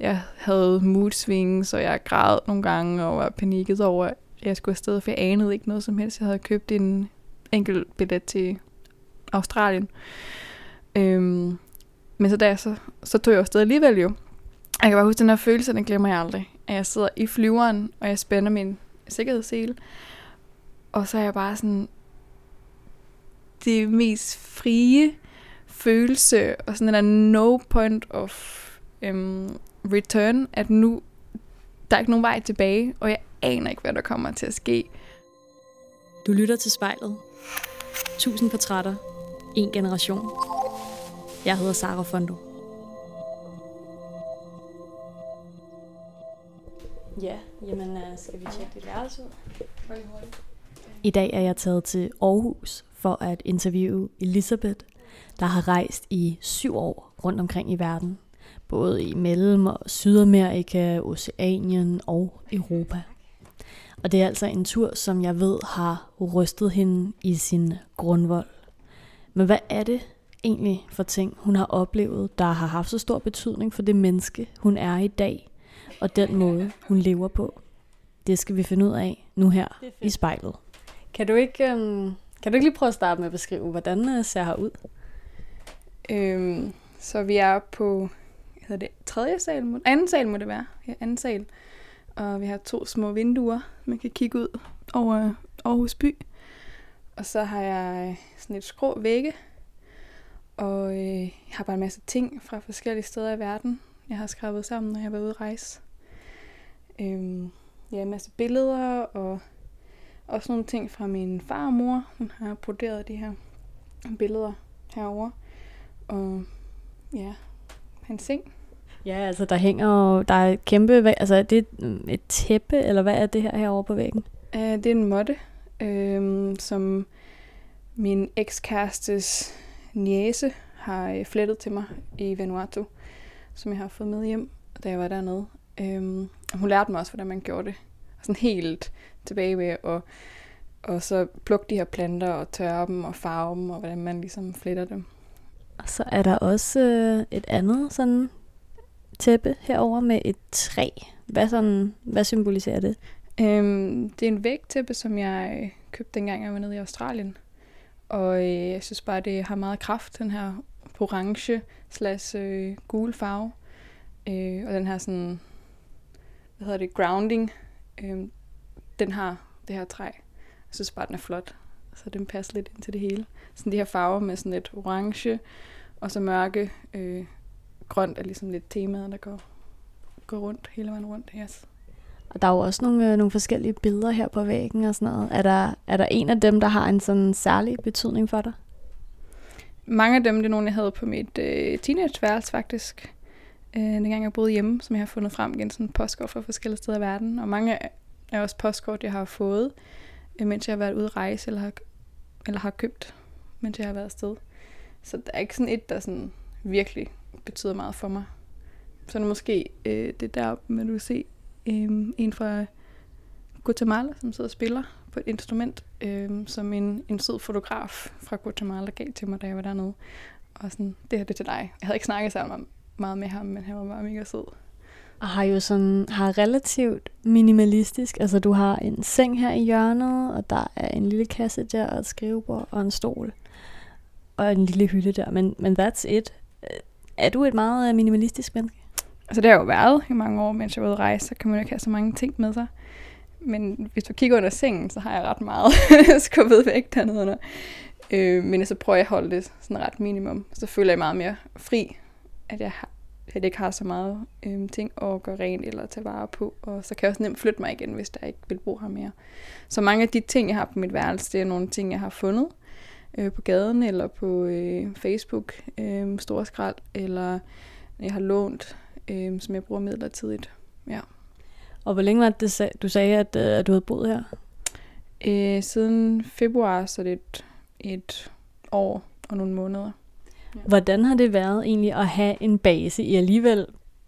jeg havde mood swings, og jeg græd nogle gange, og var panikket over, at jeg skulle afsted, for jeg anede ikke noget som helst. Jeg havde købt en enkelt billet til Australien. Øhm, men så, da jeg så, så tog jeg afsted alligevel jo. Jeg kan bare huske den her følelse, den glemmer jeg aldrig. At jeg sidder i flyveren, og jeg spænder min sikkerhedssele. Og så er jeg bare sådan, det mest frie følelse, og sådan en der no point of øhm, return, at nu, der er ikke nogen vej tilbage, og jeg aner ikke, hvad der kommer til at ske. Du lytter til spejlet. Tusind portrætter. En generation. Jeg hedder Sara Fondo. Ja, jamen øh, skal vi tjekke dit værelse ud? I dag er jeg taget til Aarhus for at interviewe Elisabeth, der har rejst i syv år rundt omkring i verden. Både i Mellem- og Sydamerika, Oceanien og Europa. Og det er altså en tur, som jeg ved har rystet hende i sin grundvold. Men hvad er det egentlig for ting, hun har oplevet, der har haft så stor betydning for det menneske, hun er i dag, og den måde, hun lever på? Det skal vi finde ud af nu her i spejlet. Kan du ikke, øhm, kan du ikke lige prøve at starte med at beskrive, hvordan øh, ser her ud? Øhm, så vi er på hedder det, tredje sal, må, anden sal må det være. Ja, anden sal. Og vi har to små vinduer, man kan kigge ud over Aarhus by. Og så har jeg øh, sådan et skrå vægge. Og øh, jeg har bare en masse ting fra forskellige steder i verden, jeg har skrevet sammen, når jeg var ude at rejse. Øhm, ja, en masse billeder og også nogle ting fra min far og mor. Hun har broderet de her billeder herover Og ja, hans seng. Ja, altså der hænger jo, der er et kæmpe, altså er det et tæppe, eller hvad er det her herovre på væggen? Uh, det er en måtte, øh, som min ekskærestes niece har øh, flettet til mig i Vanuatu, som jeg har fået med hjem, da jeg var dernede. Øh, hun lærte mig også, hvordan man gjorde det. Sådan helt tilbage med at og så plukke de her planter og tørre dem og farve dem, og hvordan man ligesom fletter dem. Så er der også øh, et andet sådan tæppe herover med et træ. Hvad, sådan, hvad symboliserer det? Øhm, det er en vægtæppe, som jeg øh, købte dengang jeg var nede i Australien. Og øh, jeg synes bare, det har meget kraft, den her orange slash øh, gule farve. Øh, og den her sådan, hvad hedder det, grounding, øh, den har det her træ. Jeg synes bare, den er flot. Så den passer lidt ind til det hele. Sådan de her farver med sådan lidt orange, og så mørke, øh, grønt er ligesom lidt temaet, der går, går rundt hele vejen rundt. Yes. Og der er jo også nogle, øh, nogle forskellige billeder her på væggen og sådan noget. Er der, er der en af dem, der har en sådan særlig betydning for dig? Mange af dem, det er nogle, jeg havde på mit øh, teenageværelse faktisk. Øh, dengang jeg boede hjemme, som jeg har fundet frem igen, sådan postkort fra forskellige steder i verden. Og mange er også postkort, jeg har fået, øh, mens jeg har været ude at rejse, eller har, eller har købt, mens jeg har været afsted. Så der er ikke sådan et, der sådan virkelig betyder meget for mig. Så er det måske øh, det der, man du se øh, en fra Guatemala, som sidder og spiller på et instrument, øh, som en, en sød fotograf fra Guatemala gav til mig, da jeg var dernede. Og sådan, det her det er til dig. Jeg havde ikke snakket sammen meget med ham, men han var bare mega sød. Og har jo sådan, har relativt minimalistisk, altså du har en seng her i hjørnet, og der er en lille kasse der, og et skrivebord og en stol, og en lille hylde der, men, men that's it. Øh, er du et meget øh, minimalistisk menneske? Altså det har jo været i mange år, mens jeg var ude at rejse, så kan man jo ikke have så mange ting med sig. Men hvis du kigger under sengen, så har jeg ret meget skubbet væk dernede under. Øh, men så prøver jeg at holde det sådan ret minimum. Så føler jeg meget mere fri, at jeg, har, at jeg ikke har så meget øh, ting at gøre rent eller tage vare på. Og så kan jeg også nemt flytte mig igen, hvis der ikke vil bruge her mere. Så mange af de ting, jeg har på mit værelse, det er nogle ting, jeg har fundet øh, på gaden eller på øh, Facebook, øh, store skrald, eller jeg har lånt, øh, som jeg bruger midlertidigt. Ja. Og hvor længe var det, du sagde, at, øh, at du havde boet her? Øh, siden februar, så det er et, et år og nogle måneder. Ja. Hvordan har det været egentlig at have en base i alligevel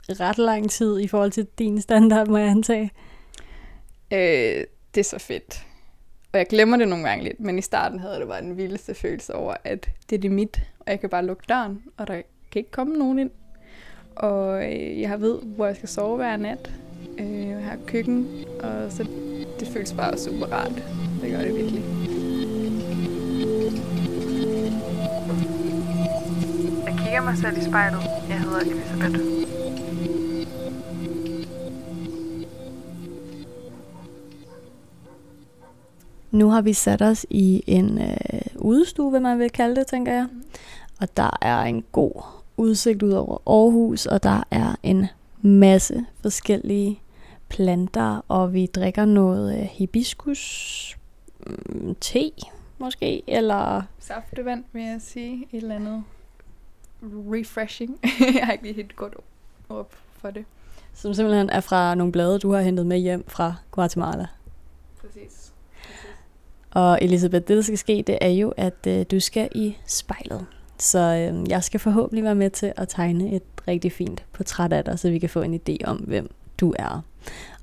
ret lang tid i forhold til din standard, må jeg antage? Øh, det er så fedt. Og jeg glemmer det nogle gange lidt, men i starten havde det bare den vildeste følelse over, at det er det mit, og jeg kan bare lukke døren, og der kan ikke komme nogen ind. og øh, jeg ved, hvor jeg skal sove hver nat. Øh, jeg har køkken, og så det føles bare super rart. Det gør det virkelig. Jeg kigger mig selv i spejlet. Jeg hedder Elisabeth. Nu har vi sat os i en øh, udestue, hvad man vil kalde det, tænker jeg. Og der er en god udsigt ud over Aarhus, og der er en masse forskellige planter, og vi drikker noget øh, hibiscus mm, te, måske, eller... Saftevand, vil jeg sige. Et eller andet refreshing. jeg har ikke lige helt godt op for det. Som simpelthen er fra nogle blade, du har hentet med hjem fra Guatemala. Præcis. Og Elisabeth, det der skal ske, det er jo, at øh, du skal i spejlet. Så øh, jeg skal forhåbentlig være med til at tegne et rigtig fint portræt af dig, så vi kan få en idé om, hvem du er.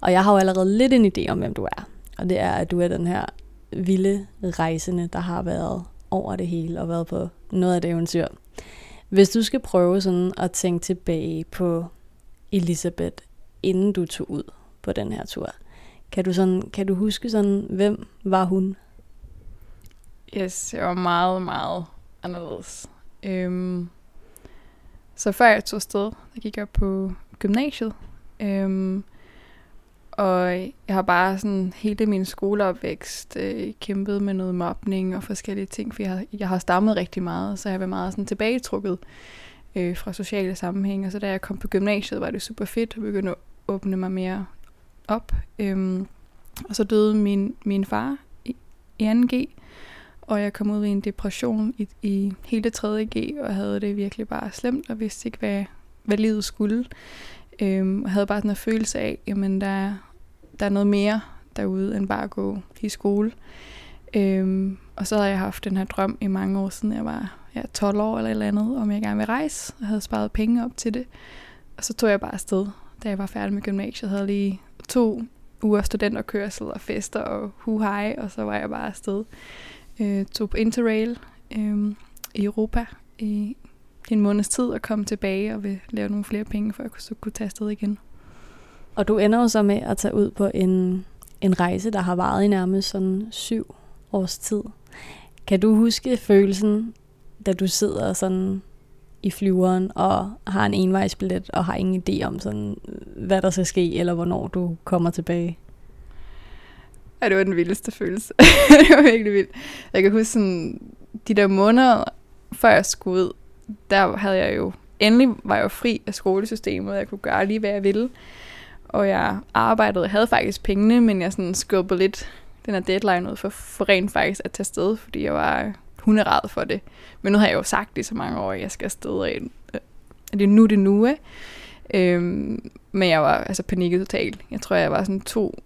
Og jeg har jo allerede lidt en idé om, hvem du er. Og det er, at du er den her vilde rejsende, der har været over det hele og været på noget af det eventyr. Hvis du skal prøve sådan at tænke tilbage på Elisabeth, inden du tog ud på den her tur, kan du, sådan, kan du huske sådan, hvem var hun? Yes, jeg var meget, meget anderledes. Øhm, så før jeg tog afsted, der gik jeg på gymnasiet. Øhm, og jeg har bare sådan hele min skoleopvækst øh, kæmpet med noget mobning og forskellige ting, for jeg har, jeg har stammet rigtig meget, så jeg har været meget sådan tilbagetrukket øh, fra sociale sammenhænge. Og så da jeg kom på gymnasiet, var det super fedt at begynde at åbne mig mere op. Øhm, og så døde min, min far i, i 2G, og jeg kom ud i en depression i, i hele 3.G, og havde det virkelig bare slemt, og vidste ikke, hvad, hvad livet skulle. Øhm, og havde bare sådan en følelse af, jamen der, der er noget mere derude, end bare at gå i skole. Øhm, og så havde jeg haft den her drøm i mange år siden jeg var ja, 12 år eller et eller andet, om jeg gerne ville rejse, og havde sparet penge op til det. Og så tog jeg bare afsted, da jeg var færdig med gymnasiet. Jeg havde lige to uger studenterkørsel og fester og huhej, og så var jeg bare afsted. Øh, tog på Interrail øh, i Europa i en måneds tid og kom tilbage og vil lave nogle flere penge, for at jeg så kunne tage afsted igen. Og du ender jo så med at tage ud på en, en rejse, der har varet i nærmest sådan syv års tid. Kan du huske følelsen, da du sidder sådan i flyveren og har en envejsbillet og har ingen idé om, sådan, hvad der skal ske, eller hvornår du kommer tilbage? Og det var den vildeste følelse. det var virkelig vildt. Jeg kan huske sådan, de der måneder, før jeg skulle ud, der havde jeg jo, endelig var jeg jo fri af skolesystemet, og jeg kunne gøre lige, hvad jeg ville. Og jeg arbejdede, jeg havde faktisk pengene, men jeg sådan skubbede lidt den her deadline ud for, for rent faktisk at tage sted, fordi jeg var hunderad for det. Men nu har jeg jo sagt det i så mange år, at jeg skal afsted, og det er nu det nu, ikke? Øhm, men jeg var altså panikket totalt. Jeg tror, jeg var sådan to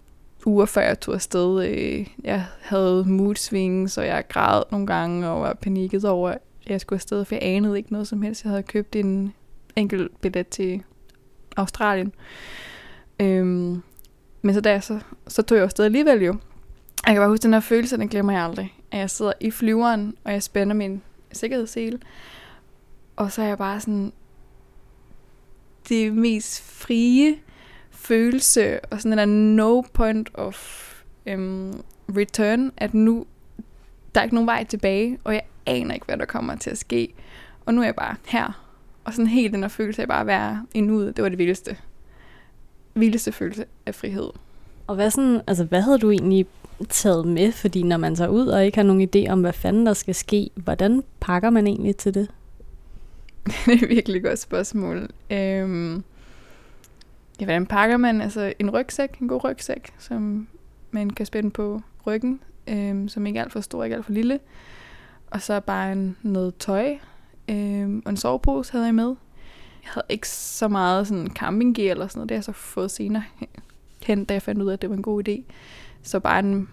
uger før jeg tog afsted. Øh, jeg havde mood swings, og jeg græd nogle gange og var panikket over, at jeg skulle afsted, for jeg anede ikke noget som helst. Jeg havde købt en enkelt billet til Australien. Øhm, men så, da jeg, så, så tog jeg afsted alligevel jo. Jeg kan bare huske den her følelse, den glemmer jeg aldrig. At jeg sidder i flyveren, og jeg spænder min sikkerhedssele. Og så er jeg bare sådan, det mest frie følelse, og sådan en der no point of um, return, at nu, der er ikke nogen vej tilbage, og jeg aner ikke, hvad der kommer til at ske. Og nu er jeg bare her. Og sådan helt den der følelse af bare at være i nuet, det var det vildeste. Vildeste følelse af frihed. Og hvad, sådan, altså, hvad havde du egentlig taget med? Fordi når man tager ud og ikke har nogen idé om, hvad fanden der skal ske, hvordan pakker man egentlig til det? det er et virkelig godt spørgsmål. Øhm, ja, hvordan pakker man? Altså en rygsæk, en god rygsæk, som man kan spænde på ryggen, øhm, som ikke er alt for stor, ikke alt for lille. Og så bare en, noget tøj, øhm, og en sovepose havde jeg med. Jeg havde ikke så meget sådan campinggear eller sådan noget, det har jeg så fået senere hen, da jeg fandt ud af, at det var en god idé. Så bare en,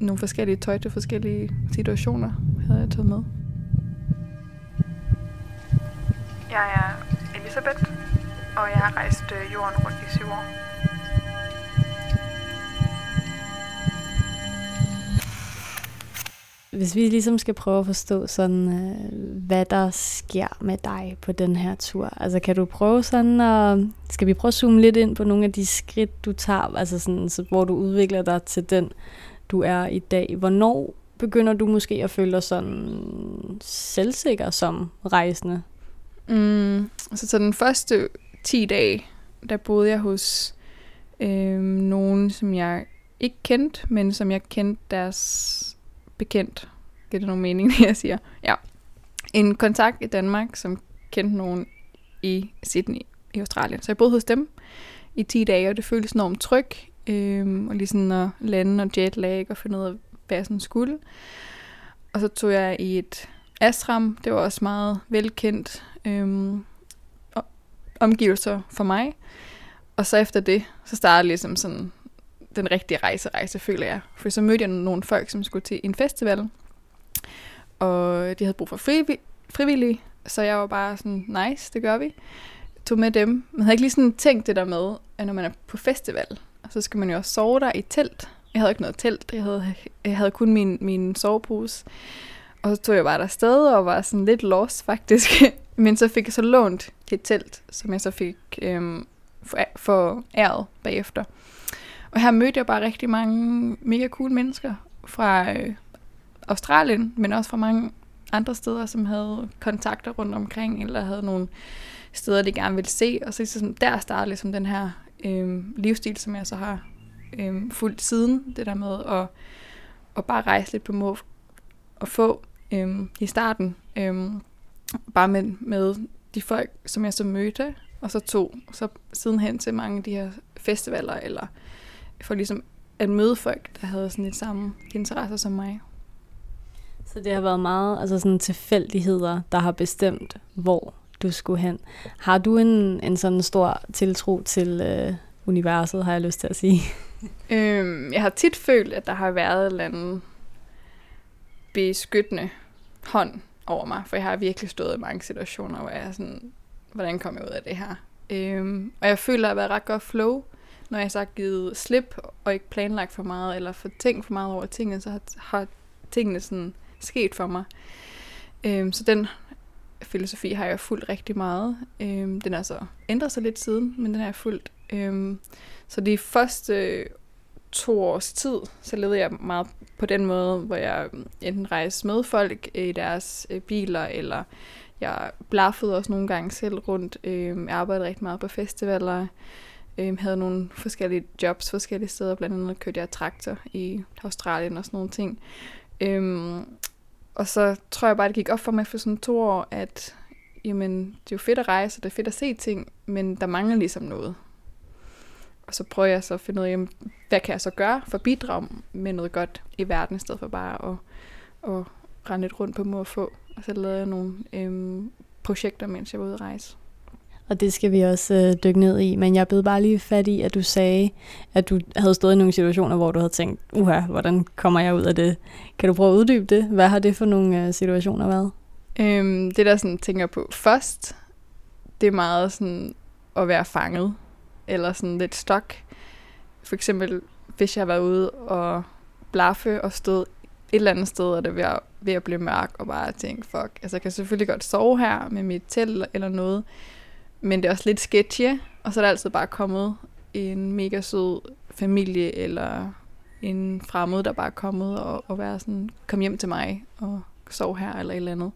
nogle forskellige tøj til forskellige situationer havde jeg taget med. Jeg er Elisabeth, og jeg har rejst øh, jorden rundt i syv år. hvis vi ligesom skal prøve at forstå sådan, øh, hvad der sker med dig på den her tur. Altså kan du prøve sådan at, skal vi prøve at zoome lidt ind på nogle af de skridt, du tager, altså sådan, så, hvor du udvikler dig til den, du er i dag. Hvornår begynder du måske at føle dig sådan selvsikker som rejsende? Mm, altså så den første 10 dage, der boede jeg hos øh, nogen, som jeg ikke kendte, men som jeg kendte deres bekendt. Giver det nogen mening, det jeg siger? Ja. En kontakt i Danmark, som kendte nogen i Sydney i Australien. Så jeg boede hos dem i 10 dage, og det føltes enormt tryg. Øh, og lige sådan at lande og jetlag og finde ud af, hvad jeg sådan skulle. Og så tog jeg i et ashram. Det var også meget velkendt øh, omgivelser for mig. Og så efter det, så startede ligesom sådan den rigtige rejse, rejse, føler jeg. For så mødte jeg nogle folk, som skulle til en festival, og de havde brug for friv- frivillige, så jeg var bare sådan, nice, det gør vi. Tog med dem. Man havde ikke lige sådan tænkt det der med, at når man er på festival, så skal man jo også sove der i telt. Jeg havde ikke noget telt, jeg havde, jeg havde kun min, min sovepose. Og så tog jeg bare der sted og var sådan lidt lost faktisk. Men så fik jeg så lånt et telt, som jeg så fik øhm, for, for æret bagefter. Og her mødte jeg bare rigtig mange mega cool mennesker fra øh, Australien, men også fra mange andre steder, som havde kontakter rundt omkring, eller havde nogle steder, de gerne ville se. Og så så der startede ligesom den her øh, livsstil, som jeg så har øh, fulgt siden. Det der med at, at bare rejse lidt på må og få øh, i starten. Øh, bare med, med de folk, som jeg så mødte, og så tog så sidenhen til mange af de her festivaler, eller for ligesom at møde folk, der havde sådan et samme interesser som mig. Så det har været meget altså sådan tilfældigheder, der har bestemt, hvor du skulle hen. Har du en, en sådan stor tiltro til øh, universet, har jeg lyst til at sige? øhm, jeg har tit følt, at der har været en eller anden beskyttende hånd over mig, for jeg har virkelig stået i mange situationer, hvor jeg er sådan, hvordan kommer jeg ud af det her? Øhm, og jeg føler, at jeg har været ret godt flow, når jeg så har givet slip og ikke planlagt for meget, eller for tænkt for meget over tingene, så har, har tingene sådan sket for mig. Øhm, så den filosofi har jeg fulgt rigtig meget. Øhm, den har så ændret sig lidt siden, men den har jeg fulgt. Øhm, så de første to års tid, så levede jeg meget på den måde, hvor jeg mm, enten rejste med folk øh, i deres øh, biler, eller jeg blaffede også nogle gange selv rundt. Øhm, jeg arbejdede rigtig meget på festivaler. Øhm, havde nogle forskellige jobs forskellige steder. Blandt andet kørte jeg traktor i Australien og sådan nogle ting. Øhm, og så tror jeg bare, det gik op for mig for sådan to år, at jamen, det er jo fedt at rejse, og det er fedt at se ting, men der mangler ligesom noget. Og så prøver jeg så at finde ud af, jamen, hvad kan jeg så gøre for at bidrage med noget godt i verden, i stedet for bare at, at rende lidt rundt på må og få. Og så lavede jeg nogle øhm, projekter, mens jeg var ude at rejse. Og det skal vi også øh, dykke ned i. Men jeg blev bare lige fat i, at du sagde, at du havde stået i nogle situationer, hvor du havde tænkt, uha, hvordan kommer jeg ud af det? Kan du prøve at uddybe det? Hvad har det for nogle øh, situationer været? Øhm, det, der sådan tænker på først, det er meget sådan at være fanget. Eller sådan lidt stok. For eksempel, hvis jeg har været ude og blaffe og stod et eller andet sted, og det var ved at blive mørk, og bare tænke, fuck, altså jeg kan selvfølgelig godt sove her med mit telt eller noget, men det er også lidt sketchy, og så er der altid bare kommet en mega sød familie, eller en fremmed, der bare er kommet og, og være sådan, kom hjem til mig og sov her, eller et eller andet.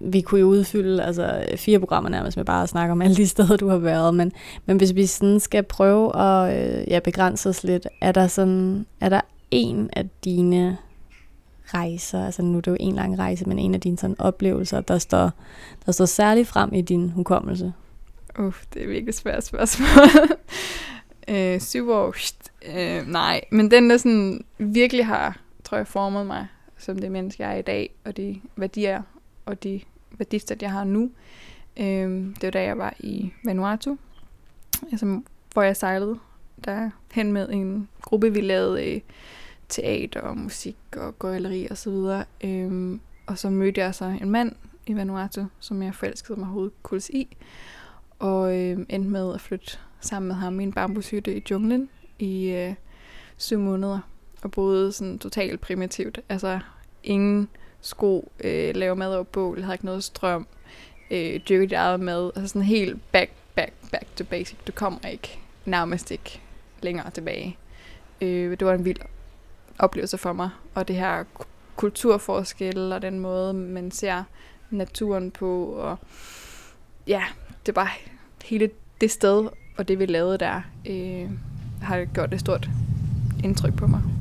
Vi kunne jo udfylde altså, fire programmer nærmest med bare at snakke om alle de steder, du har været, men, men hvis vi sådan skal prøve at øh, ja, begrænse os lidt, er der, sådan, er der en af dine rejser, altså nu er det jo en lang rejse, men en af dine sådan oplevelser, der står, der står særligt frem i din hukommelse? Uff, det er virkelig svært spørgsmål. øh, syv år, øh, nej. Men den, der sådan virkelig har, tror jeg, formet mig som det menneske, jeg er i dag, og de værdier og de værdistat, jeg har nu, Øhm, det var da jeg var i Vanuatu, altså, hvor jeg sejlede der hen med en gruppe, vi lavede øh, teater og musik og gøjleri og så videre. Øhm, og så mødte jeg så en mand i Vanuatu, som jeg forelskede mig hovedkuls i og øh, endte med at flytte sammen med ham i en bambushytte i junglen i øh, syv måneder, og boede sådan totalt primitivt. Altså ingen sko, øh, lave mad over bål, havde ikke noget strøm, øh, dyrke dit eget mad. Altså sådan helt back, back, back to basic. Du kommer ikke, nærmest ikke længere tilbage. Øh, det var en vild oplevelse for mig. Og det her kulturforskel og den måde, man ser naturen på. Og ja, det var hele det sted og det, vi lavede der, øh, har gjort et stort indtryk på mig.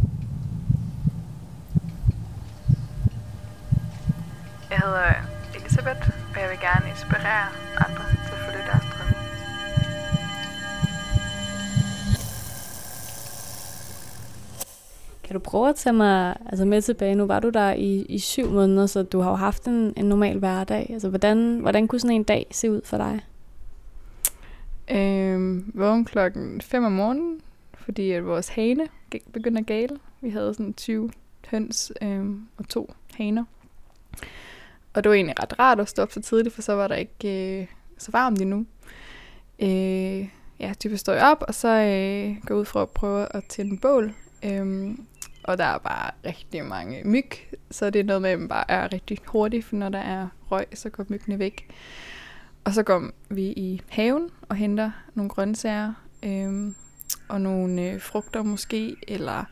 Jeg hedder Elisabeth, og jeg vil gerne inspirere andre til at følge deres drømme. Kan du prøve at tage mig altså med tilbage? Nu var du der i, i syv måneder, så du har jo haft en, en normal hverdag. Altså, hvordan, hvordan kunne sådan en dag se ud for dig? Øhm, vågen klokken 5 om morgenen, fordi at vores hane begynder at gale. Vi havde sådan 20 høns øhm, og to haner. Og det var egentlig ret rart at stå op så tidligt, for så var der ikke øh, så varmt endnu. Øh, ja, typisk står jeg op, og så øh, går ud for at prøve at tænde bål. Øh, og der er bare rigtig mange myg, så det er noget med, at man bare er rigtig hurtig, for når der er røg, så går myggene væk. Og så går vi i haven og henter nogle grøntsager øh, og nogle øh, frugter måske, eller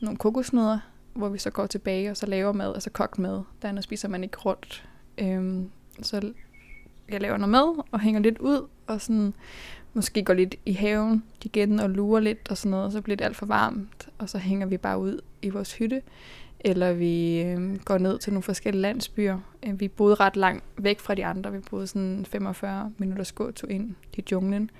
nogle kokosnødder, hvor vi så går tilbage og så laver mad, altså kogt mad. Der spiser man ikke rundt. Øhm, så jeg laver noget mad og hænger lidt ud, og sådan måske går lidt i haven igen og lurer lidt og sådan noget, og så bliver det alt for varmt, og så hænger vi bare ud i vores hytte eller vi øh, går ned til nogle forskellige landsbyer. Øh, vi boede ret langt væk fra de andre. Vi boede sådan 45 minutter gåtur ind i junglen,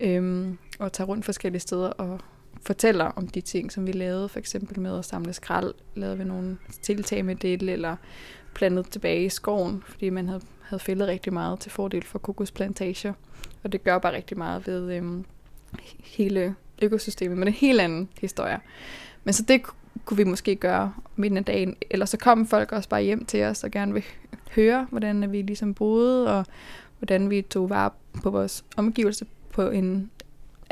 øh, og tager rundt forskellige steder og fortæller om de ting, som vi lavede. For eksempel med at samle skrald, lavede vi nogle tiltag med det, eller plantet tilbage i skoven, fordi man havde, havde fældet rigtig meget til fordel for kokosplantager. Og det gør bare rigtig meget ved øhm, hele økosystemet, men det er en helt anden historie. Men så det kunne vi måske gøre midten af dagen. Eller så kom folk også bare hjem til os og gerne vil høre, hvordan vi ligesom boede, og hvordan vi tog vare på vores omgivelser på en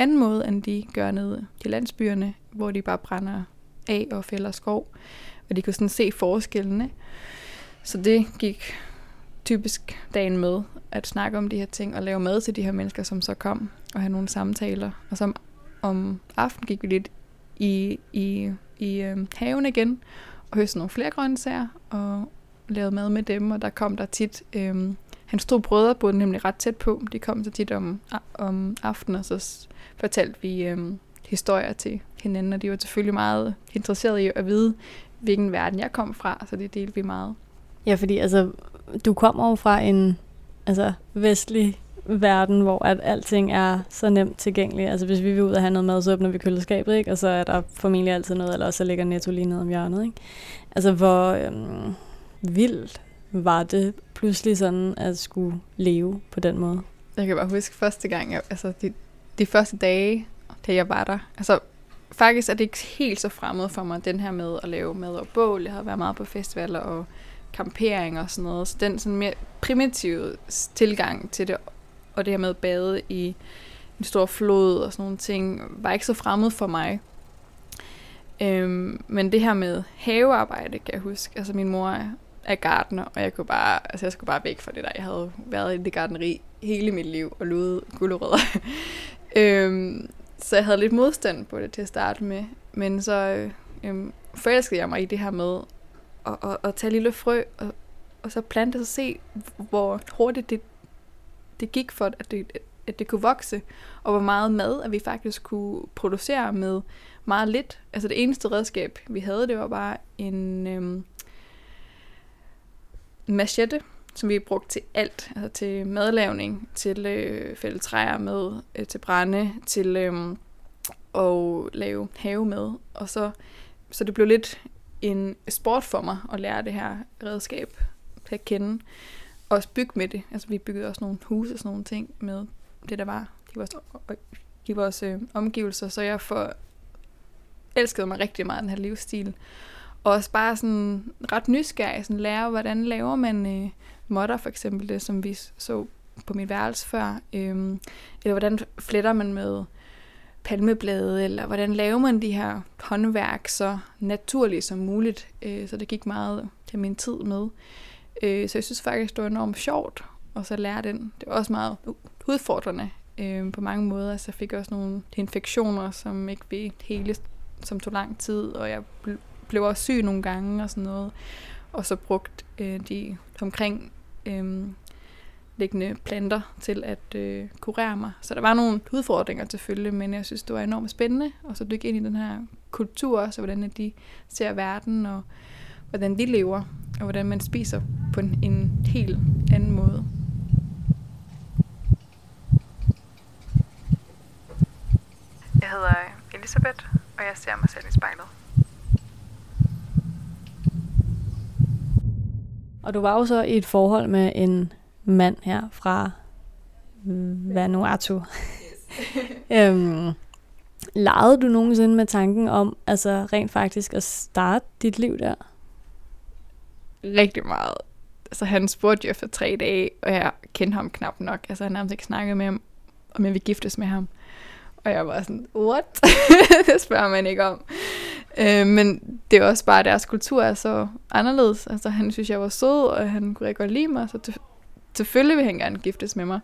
anden måde, end de gør nede i landsbyerne, hvor de bare brænder af og fælder skov. Og de kunne sådan se forskellene. Så det gik typisk dagen med at snakke om de her ting og lave mad til de her mennesker, som så kom og have nogle samtaler. Og så om, om aftenen gik vi lidt i, i i øh, haven igen og høste nogle flere grøntsager og lavede mad med dem, og der kom der tit, øh, hans to brødre boede nemlig ret tæt på, de kom så tit om, om aftenen, og så fortalte vi øhm, historier til hinanden, og de var selvfølgelig meget interesserede i at vide, hvilken verden jeg kom fra, så det delte vi meget. Ja, fordi altså, du kommer jo fra en altså, vestlig verden, hvor at alting er så nemt tilgængeligt. Altså hvis vi vil ud og have noget mad, så åbner vi køleskabet, ikke? og så er der formentlig altid noget, eller så ligger Netto lige nede om hjørnet. Ikke? Altså hvor øhm, vildt var det pludselig sådan at skulle leve på den måde? Jeg kan bare huske første gang, jeg, altså de, de første dage, da jeg var der. Altså faktisk er det ikke helt så fremmed for mig, den her med at lave mad og bål. Jeg har været meget på festivaler og campering og sådan noget. Så den sådan mere primitive tilgang til det og det her med at bade i en stor flod og sådan nogle ting, var ikke så fremmed for mig. Øhm, men det her med havearbejde, kan jeg huske. Altså min mor er gardener, og jeg kunne bare, altså jeg skulle bare væk fra det der. Jeg havde været i det gardneri hele mit liv og luet gulerødder. øhm, så jeg havde lidt modstand på det til at starte med. Men så øh, øhm, forelskede jeg mig i det her med at, at, at tage lille frø, og, og så plante og se, hvor hurtigt det det gik for, at det, at det kunne vokse, og hvor meget mad, at vi faktisk kunne producere med meget lidt. Altså det eneste redskab, vi havde, det var bare en øhm, machete, som vi brugte til alt. Altså til madlavning, til øh, fælde træer med, øh, til brænde, til øh, at lave have med. Og så, så det blev lidt en sport for mig at lære det her redskab at kende også bygge med det. Altså vi byggede også nogle huse og sådan nogle ting med det, der var i vores, i vores øh, omgivelser. Så jeg for, elskede mig rigtig meget den her livsstil. Og også bare sådan ret nysgerrig, sådan lære, hvordan laver man øh, modder, for eksempel det, som vi så på mit værelse før. Øh, eller hvordan fletter man med palmeblade, eller hvordan laver man de her håndværk så naturligt som muligt. Øh, så det gik meget til min tid med. Øh, så jeg synes faktisk, det var enormt sjovt, og så lære den. Det var også meget udfordrende øh, på mange måder. Så jeg fik også nogle infektioner, som ikke ved hele, som tog lang tid, og jeg blev også syg nogle gange og sådan noget. Og så brugt øh, de omkring øh, liggende planter til at øh, kurere mig. Så der var nogle udfordringer selvfølgelig, men jeg synes, det var enormt spændende. Og så dykke ind i den her kultur, så hvordan de ser verden, og hvordan de lever, og hvordan man spiser på en, en helt anden måde. Jeg hedder Elisabeth, og jeg ser mig selv i spejlet. Og du var jo så i et forhold med en mand her fra Vanuatu. Yes. øhm, legede du nogensinde med tanken om altså rent faktisk at starte dit liv der? Rigtig meget. Altså han spurgte jo efter tre dage, og jeg kendte ham knap nok. Altså han nærmest ikke snakket med ham, om jeg ville giftes med ham. Og jeg var sådan, what? det spørger man ikke om. Øh, men det er også bare, at deres kultur er så anderledes. Altså han synes, jeg var sød, og han kunne rigtig godt lide mig, så selvfølgelig vil han gerne giftes med mig.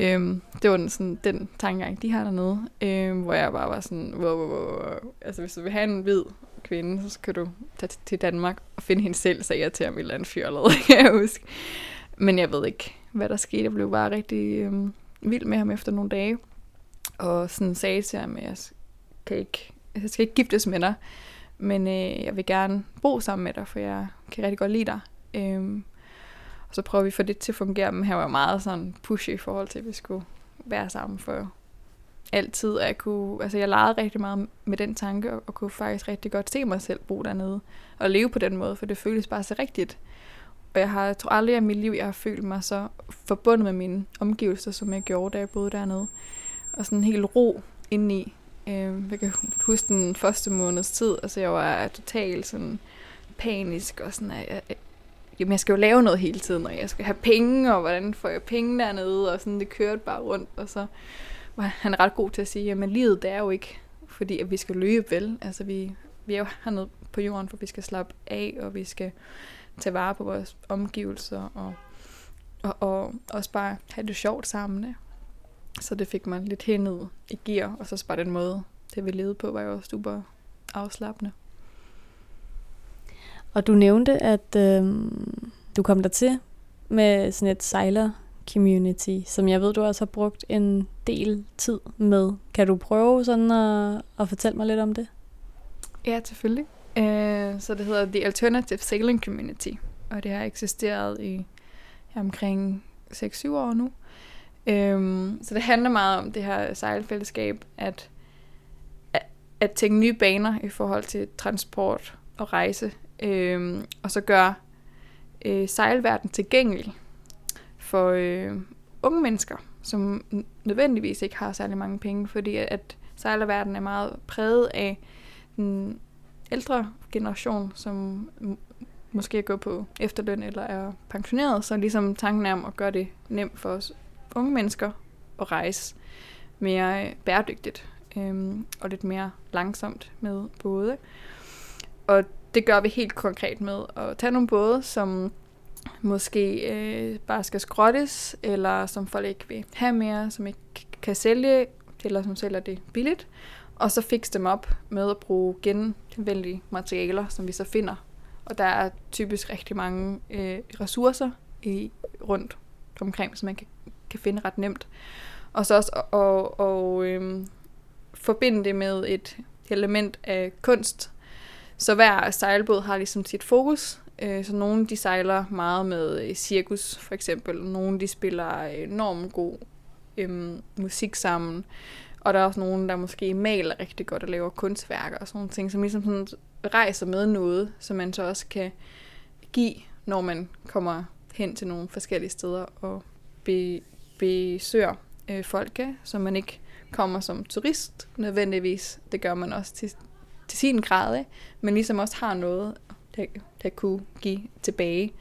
Øhm, det var den, sådan, den tankegang, de har dernede, øhm, hvor jeg bare var sådan, wow, wow, wow. altså hvis du vil have en hvid kvinde, så kan du tage til Danmark og finde hende selv, sagde jeg til ham et eller andet fjollet, kan jeg huske. Men jeg ved ikke, hvad der skete. Jeg blev bare rigtig øhm, vild med ham efter nogle dage, og sådan sagde til ham, at jeg kan ikke, jeg skal ikke giftes med dig, men øh, jeg vil gerne bo sammen med dig, for jeg kan rigtig godt lide dig. Øhm, og så prøver vi at få det til at fungere, men han var meget sådan pushy i forhold til, at vi skulle være sammen for altid. Og jeg, kunne, altså jeg legede rigtig meget med den tanke, og kunne faktisk rigtig godt se mig selv bo dernede, og leve på den måde, for det føles bare så rigtigt. Og jeg har, jeg tror aldrig i mit liv, jeg har følt mig så forbundet med mine omgivelser, som jeg gjorde, da jeg boede dernede. Og sådan en helt ro indeni. Øh, jeg kan huske den første måneds tid, altså jeg var totalt sådan panisk, og sådan, at jeg, jamen jeg skal jo lave noget hele tiden, og jeg skal have penge, og hvordan får jeg penge dernede, og sådan det kørte bare rundt, og så var han ret god til at sige, jamen livet det er jo ikke, fordi at vi skal løbe vel, altså vi, vi er jo hernede på jorden, for vi skal slappe af, og vi skal tage vare på vores omgivelser, og, og, og også bare have det sjovt sammen. Så det fik mig lidt hened i gear, og så bare den måde, det vi levede på, var jo super afslappende. Og du nævnte, at øh, du kom der til med sådan et sejler community, som jeg ved, du også har brugt en del tid med. Kan du prøve sådan at, at fortælle mig lidt om det? Ja, selvfølgelig. Uh, så det hedder The Alternative Sailing Community, og det har eksisteret i omkring 6-7 år nu. Øhm, så det handler meget om det her sejlfællesskab, at, at, at tænke nye baner i forhold til transport og rejse øhm, og så gør øh, sejlverden tilgængelig for øh, unge mennesker, som nødvendigvis ikke har særlig mange penge, fordi at sejlerverden er meget præget af den ældre generation, som måske er gået på efterløn eller er pensioneret, så ligesom tanken er om at gøre det nemt for os unge mennesker at rejse mere øh, bæredygtigt øh, og lidt mere langsomt med både. Og det gør vi helt konkret med at tage nogle både, som måske øh, bare skal skrottes, eller som folk ikke vil have mere, som ikke kan sælge, eller som sælger det billigt, og så fikse dem op med at bruge genvendelige materialer, som vi så finder. Og der er typisk rigtig mange øh, ressourcer i, rundt omkring, som man kan, kan finde ret nemt. Og så også at, og, og, øhm, forbinde det med et element af kunst, så hver sejlbåd har ligesom sit fokus. Øh, så nogle de sejler meget med øh, cirkus for eksempel. Nogle de spiller øh, enormt god øhm, musik sammen. Og der er også nogen, der måske maler rigtig godt og laver kunstværker og sådan nogle ting, som ligesom sådan rejser med noget, som man så også kan give, når man kommer hen til nogle forskellige steder og be, besøger øh, folke, så man ikke kommer som turist nødvendigvis. Det gør man også til, til sin grad, ikke? men ligesom også har noget, der, der kunne give tilbage.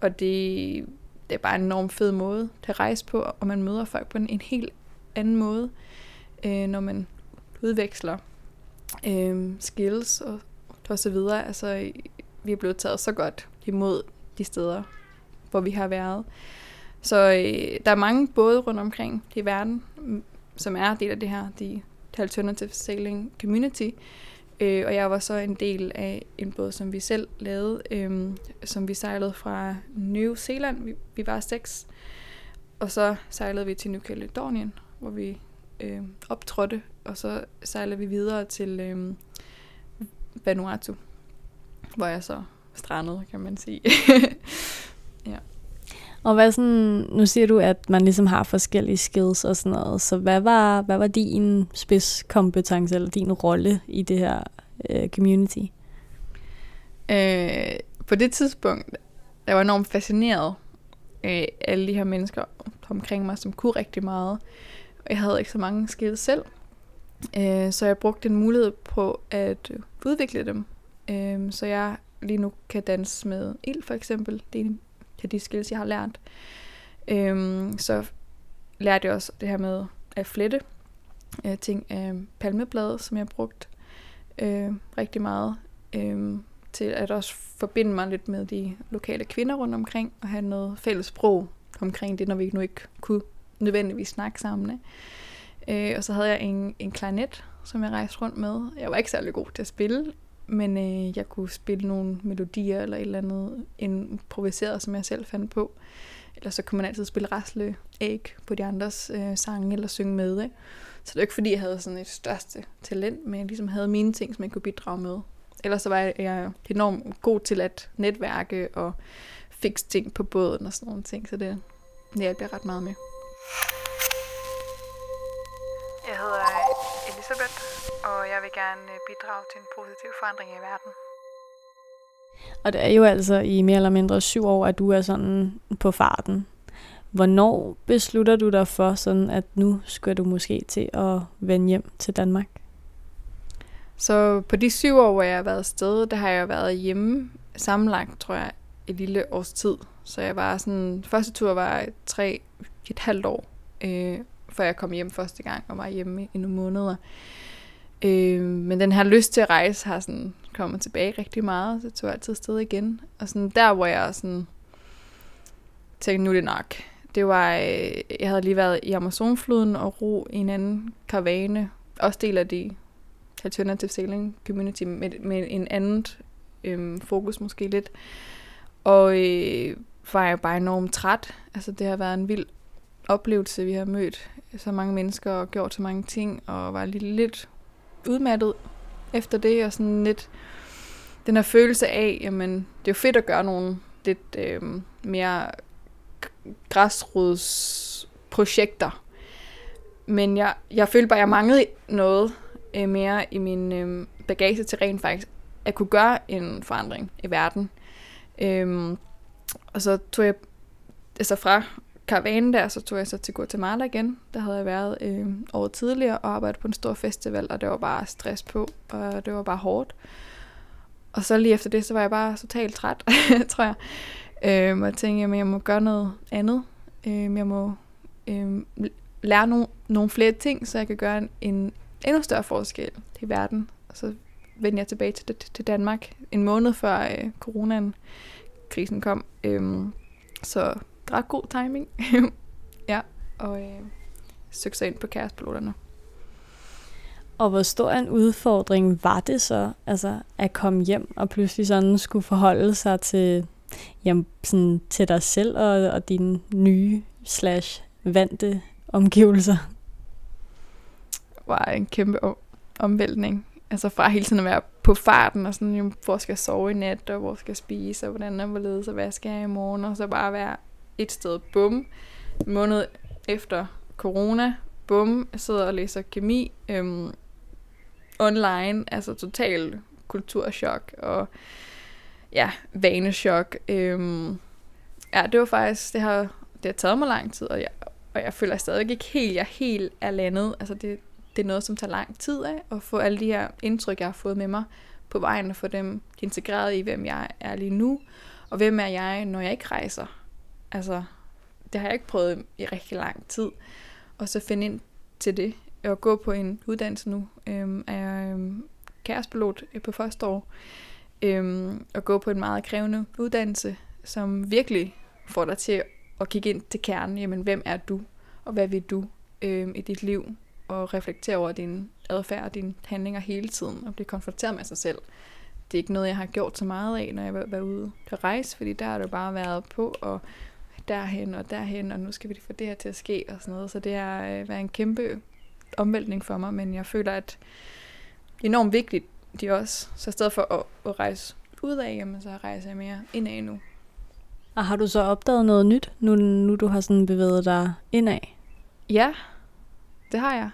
Og det, det er bare en enorm fed måde at rejse på, og man møder folk på en, en helt anden måde, øh, når man udveksler øh, skills og, og så videre. Altså, vi er blevet taget så godt imod de steder, hvor vi har været. Så øh, der er mange både rundt omkring i verden, mm, som er del af det her, de, de Alternative Sailing Community. Øh, og jeg var så en del af en båd, som vi selv lavede, øh, som vi sejlede fra New Zealand. Vi, vi var seks. Og så sejlede vi til New Caledonien, hvor vi øh, optrådte, og så sejlede vi videre til øh, Vanuatu, hvor jeg så strandede, kan man sige. ja. Og hvad sådan, nu siger du, at man ligesom har forskellige skills og sådan noget, så hvad var, hvad var din spidskompetence eller din rolle i det her øh, community? Øh, på det tidspunkt, jeg var enormt fascineret af alle de her mennesker omkring mig, som kunne rigtig meget. Jeg havde ikke så mange skills selv, øh, så jeg brugte en mulighed på at udvikle dem. Øh, så jeg lige nu kan danse med ild for eksempel. Det er en af de skills, jeg har lært. Øhm, så lærte jeg også det her med at flette øh, ting af palmeblade, som jeg har brugt øh, rigtig meget øh, til at også forbinde mig lidt med de lokale kvinder rundt omkring og have noget fælles sprog omkring det, når vi nu ikke kunne nødvendigvis snakke sammen. Ikke? Øh, og så havde jeg en, en klarinet, som jeg rejste rundt med. Jeg var ikke særlig god til at spille, men øh, jeg kunne spille nogle melodier eller et eller andet improviseret, som jeg selv fandt på. Eller så kunne man altid spille rasle æg på de andres øh, sange eller synge med. Ikke? Så det var ikke fordi, jeg havde sådan et største talent, men jeg ligesom havde mine ting, som jeg kunne bidrage med. Ellers så var jeg enormt god til at netværke og fikse ting på båden og sådan nogle ting, så det, det hjalp jeg ret meget med. Vil gerne øh, bidrage til en positiv forandring i verden. Og det er jo altså i mere eller mindre syv år, at du er sådan på farten. Hvornår beslutter du dig for, sådan at nu skal du måske til at vende hjem til Danmark? Så på de syv år, hvor jeg har været afsted, der har jeg været hjemme sammenlagt, tror jeg, et lille års tid. Så jeg var sådan, første tur var tre, et halvt år, øh, før jeg kom hjem første gang og var hjemme i nogle måneder. Øh, men den her lyst til at rejse har sådan kommet tilbage rigtig meget, så jeg tog altid sted igen. Og sådan der, hvor jeg sådan tænkte, nu er det nok. Det var, øh, jeg havde lige været i Amazonfloden og ro i en anden karavane, også del af de alternative sailing community med, med en anden øh, fokus måske lidt. Og øh, var jeg bare enormt træt. Altså det har været en vild oplevelse. Vi har mødt så mange mennesker og gjort så mange ting, og var lidt, lidt udmattet efter det, og sådan lidt den her følelse af, jamen, det er jo fedt at gøre nogle lidt øh, mere græsrodsprojekter. Men jeg, jeg følte bare, at jeg manglede noget øh, mere i min øh, bagage til rent faktisk at kunne gøre en forandring i verden. Øhm, og så tog jeg altså fra karavanen der, så tog jeg så til Guatemala igen. Der havde jeg været øh, over tidligere og arbejdet på en stor festival, og det var bare stress på, og det var bare hårdt. Og så lige efter det, så var jeg bare totalt træt, tror jeg. Øh, og jeg tænkte, at jeg må gøre noget andet. Øh, jeg må øh, lære nogle, nogle flere ting, så jeg kan gøre en, en endnu større forskel i verden. Og så vendte jeg tilbage til, til Danmark en måned før øh, coronaen, krisen kom. Øh, så ret god timing. ja, og øh, søgte sig ind på kærespiloterne. Og hvor stor en udfordring var det så, altså at komme hjem og pludselig sådan skulle forholde sig til, jamen, sådan, til dig selv og, og dine nye slash vante omgivelser? var en kæmpe omvæltning. Altså fra hele tiden at være på farten, og sådan, jo, hvor skal jeg sove i nat, og hvor skal jeg spise, og hvordan er hvorledes, og hvad skal jeg i morgen, og så bare være et sted, bum, en måned efter corona, bum, jeg sidder og læser kemi, øhm, online, altså total kulturschok, og ja, vanechok. Øhm, ja, det var faktisk, det har, det har taget mig lang tid, og jeg, og jeg føler stadig ikke helt, jeg er helt er landet. Altså det, det er noget, som tager lang tid af, at få alle de her indtryk, jeg har fået med mig på vejen, og få dem integreret i, hvem jeg er lige nu, og hvem er jeg, når jeg ikke rejser. Altså, det har jeg ikke prøvet i rigtig lang tid. Og så finde ind til det. Jeg gå på en uddannelse nu. Øhm, er jeg øhm, kærespilot øh, på første år. øhm, at gå på en meget krævende uddannelse, som virkelig får dig til at kigge ind til kernen. Jamen, hvem er du, og hvad vil du øhm, i dit liv? Og reflektere over din adfærd og dine handlinger hele tiden, og blive konfronteret med sig selv. Det er ikke noget, jeg har gjort så meget af, når jeg var ude at rejse, fordi der har det bare været på, og derhen og derhen, og nu skal vi få det her til at ske og sådan noget. Så det har øh, været en kæmpe omvæltning for mig, men jeg føler, at det er enormt vigtigt, de også. Så i stedet for at, at rejse ud af, jamen, så rejser jeg mere indad nu. Og har du så opdaget noget nyt, nu, nu du har sådan bevæget dig indad? Ja, det har jeg.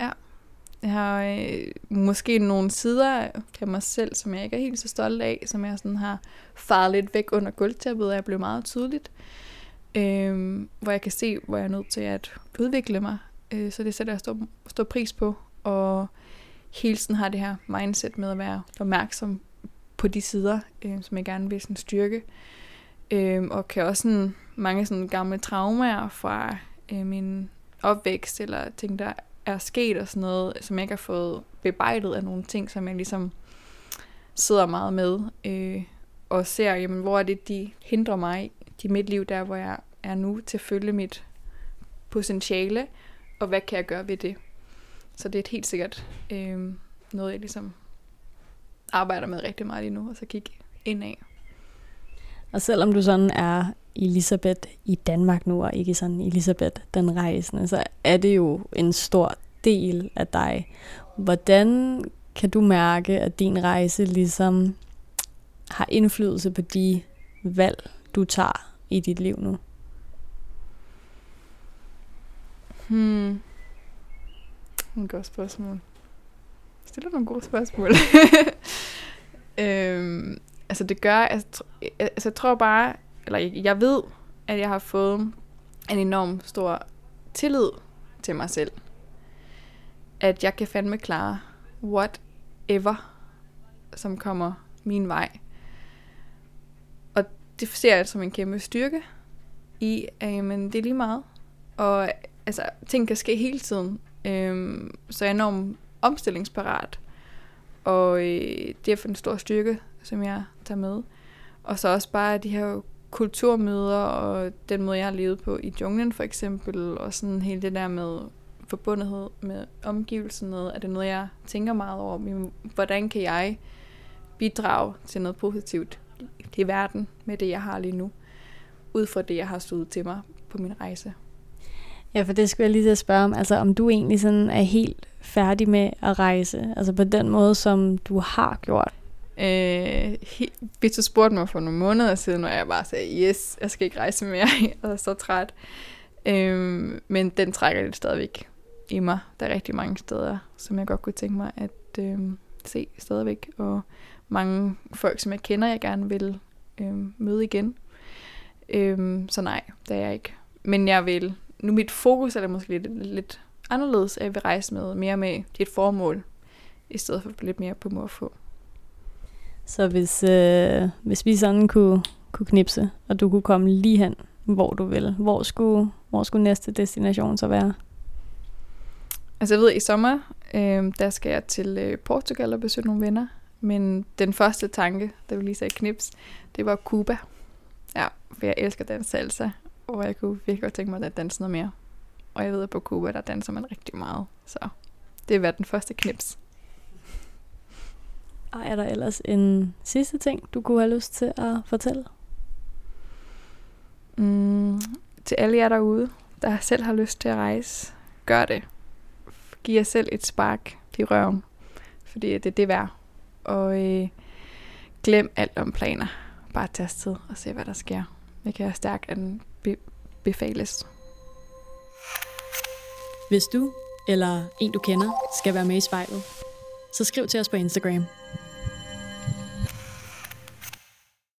Ja. Jeg har øh, måske nogle sider af mig selv, som jeg ikke er helt så stolt af, som jeg sådan har faret lidt væk under gulvtæppet, og jeg blev meget tydeligt. Øh, Øhm, hvor jeg kan se, hvor jeg er nødt til at udvikle mig. Øh, så det sætter jeg stor, stor pris på. Og hele tiden har det her mindset med at være opmærksom på de sider, øh, som jeg gerne vil sådan styrke. Øh, og kan også sådan, mange sådan gamle traumer fra øh, min opvækst, eller ting, der er sket og sådan noget, som jeg ikke har fået bebejdet af nogle ting, som jeg ligesom sidder meget med, øh, og ser, jamen, hvor er det, de hindrer mig de mit liv, der hvor jeg er nu, til at følge mit potentiale, og hvad kan jeg gøre ved det? Så det er et helt sikkert øh, noget, jeg ligesom arbejder med rigtig meget lige nu, og så kigge ind af. Og selvom du sådan er Elisabeth i Danmark nu, og ikke sådan Elisabeth den rejsende, så er det jo en stor del af dig. Hvordan kan du mærke, at din rejse ligesom har indflydelse på de valg, du tager i dit liv nu? Hmm. En god spørgsmål. Stiller nogle gode spørgsmål. øhm, altså det gør, altså, altså jeg tror bare, eller jeg, jeg ved, at jeg har fået en enorm stor tillid til mig selv. At jeg kan fandme klare whatever, som kommer min vej. Det ser jeg som en kæmpe styrke i, at jamen, det er lige meget. Og altså, ting kan ske hele tiden. Øhm, så jeg er enormt omstillingsparat. Og øh, det er for en stor styrke, som jeg tager med. Og så også bare de her kulturmøder, og den måde, jeg har levet på i junglen for eksempel, og sådan hele det der med forbundethed med omgivelsen, noget, er det noget, jeg tænker meget over. Hvordan kan jeg bidrage til noget positivt i verden med det, jeg har lige nu, ud fra det, jeg har stået til mig på min rejse. Ja, for det skulle jeg lige til at spørge om, altså om du egentlig sådan er helt færdig med at rejse, altså på den måde, som du har gjort. Øh, hvis du spurgte mig for nogle måneder siden, og jeg bare sagde, yes, jeg skal ikke rejse mere, jeg er så træt. Øh, men den trækker lidt stadigvæk i mig. Der er rigtig mange steder, som jeg godt kunne tænke mig at øh, se stadigvæk, og mange folk, som jeg kender, jeg gerne vil øh, møde igen. Øh, så nej, det er jeg ikke. Men jeg vil nu mit fokus er det måske lidt, lidt anderledes, at jeg vil rejse med mere med et formål, i stedet for lidt mere på få. Så hvis, øh, hvis vi sådan kunne, kunne knipse, og du kunne komme lige hen, hvor du vil, hvor skulle, hvor skulle næste destination så være? Altså jeg ved, i sommer, øh, der skal jeg til øh, Portugal og besøge nogle venner. Men den første tanke, der vi lige sagde knips, det var Cuba. Ja, for jeg elsker den salsa, og jeg kunne virkelig godt tænke mig at danse noget mere. Og jeg ved, at på Cuba, der danser man rigtig meget. Så det var den første knips. Og er der ellers en sidste ting, du kunne have lyst til at fortælle? Mm, til alle jer derude, der selv har lyst til at rejse, gør det. Giv jer selv et spark i røven, fordi det er det værd. Og øh, glem alt om planer. Bare tag afsted og se, hvad der sker. Det kan stærkt be- befales. Hvis du eller en du kender skal være med i spejlet, så skriv til os på Instagram.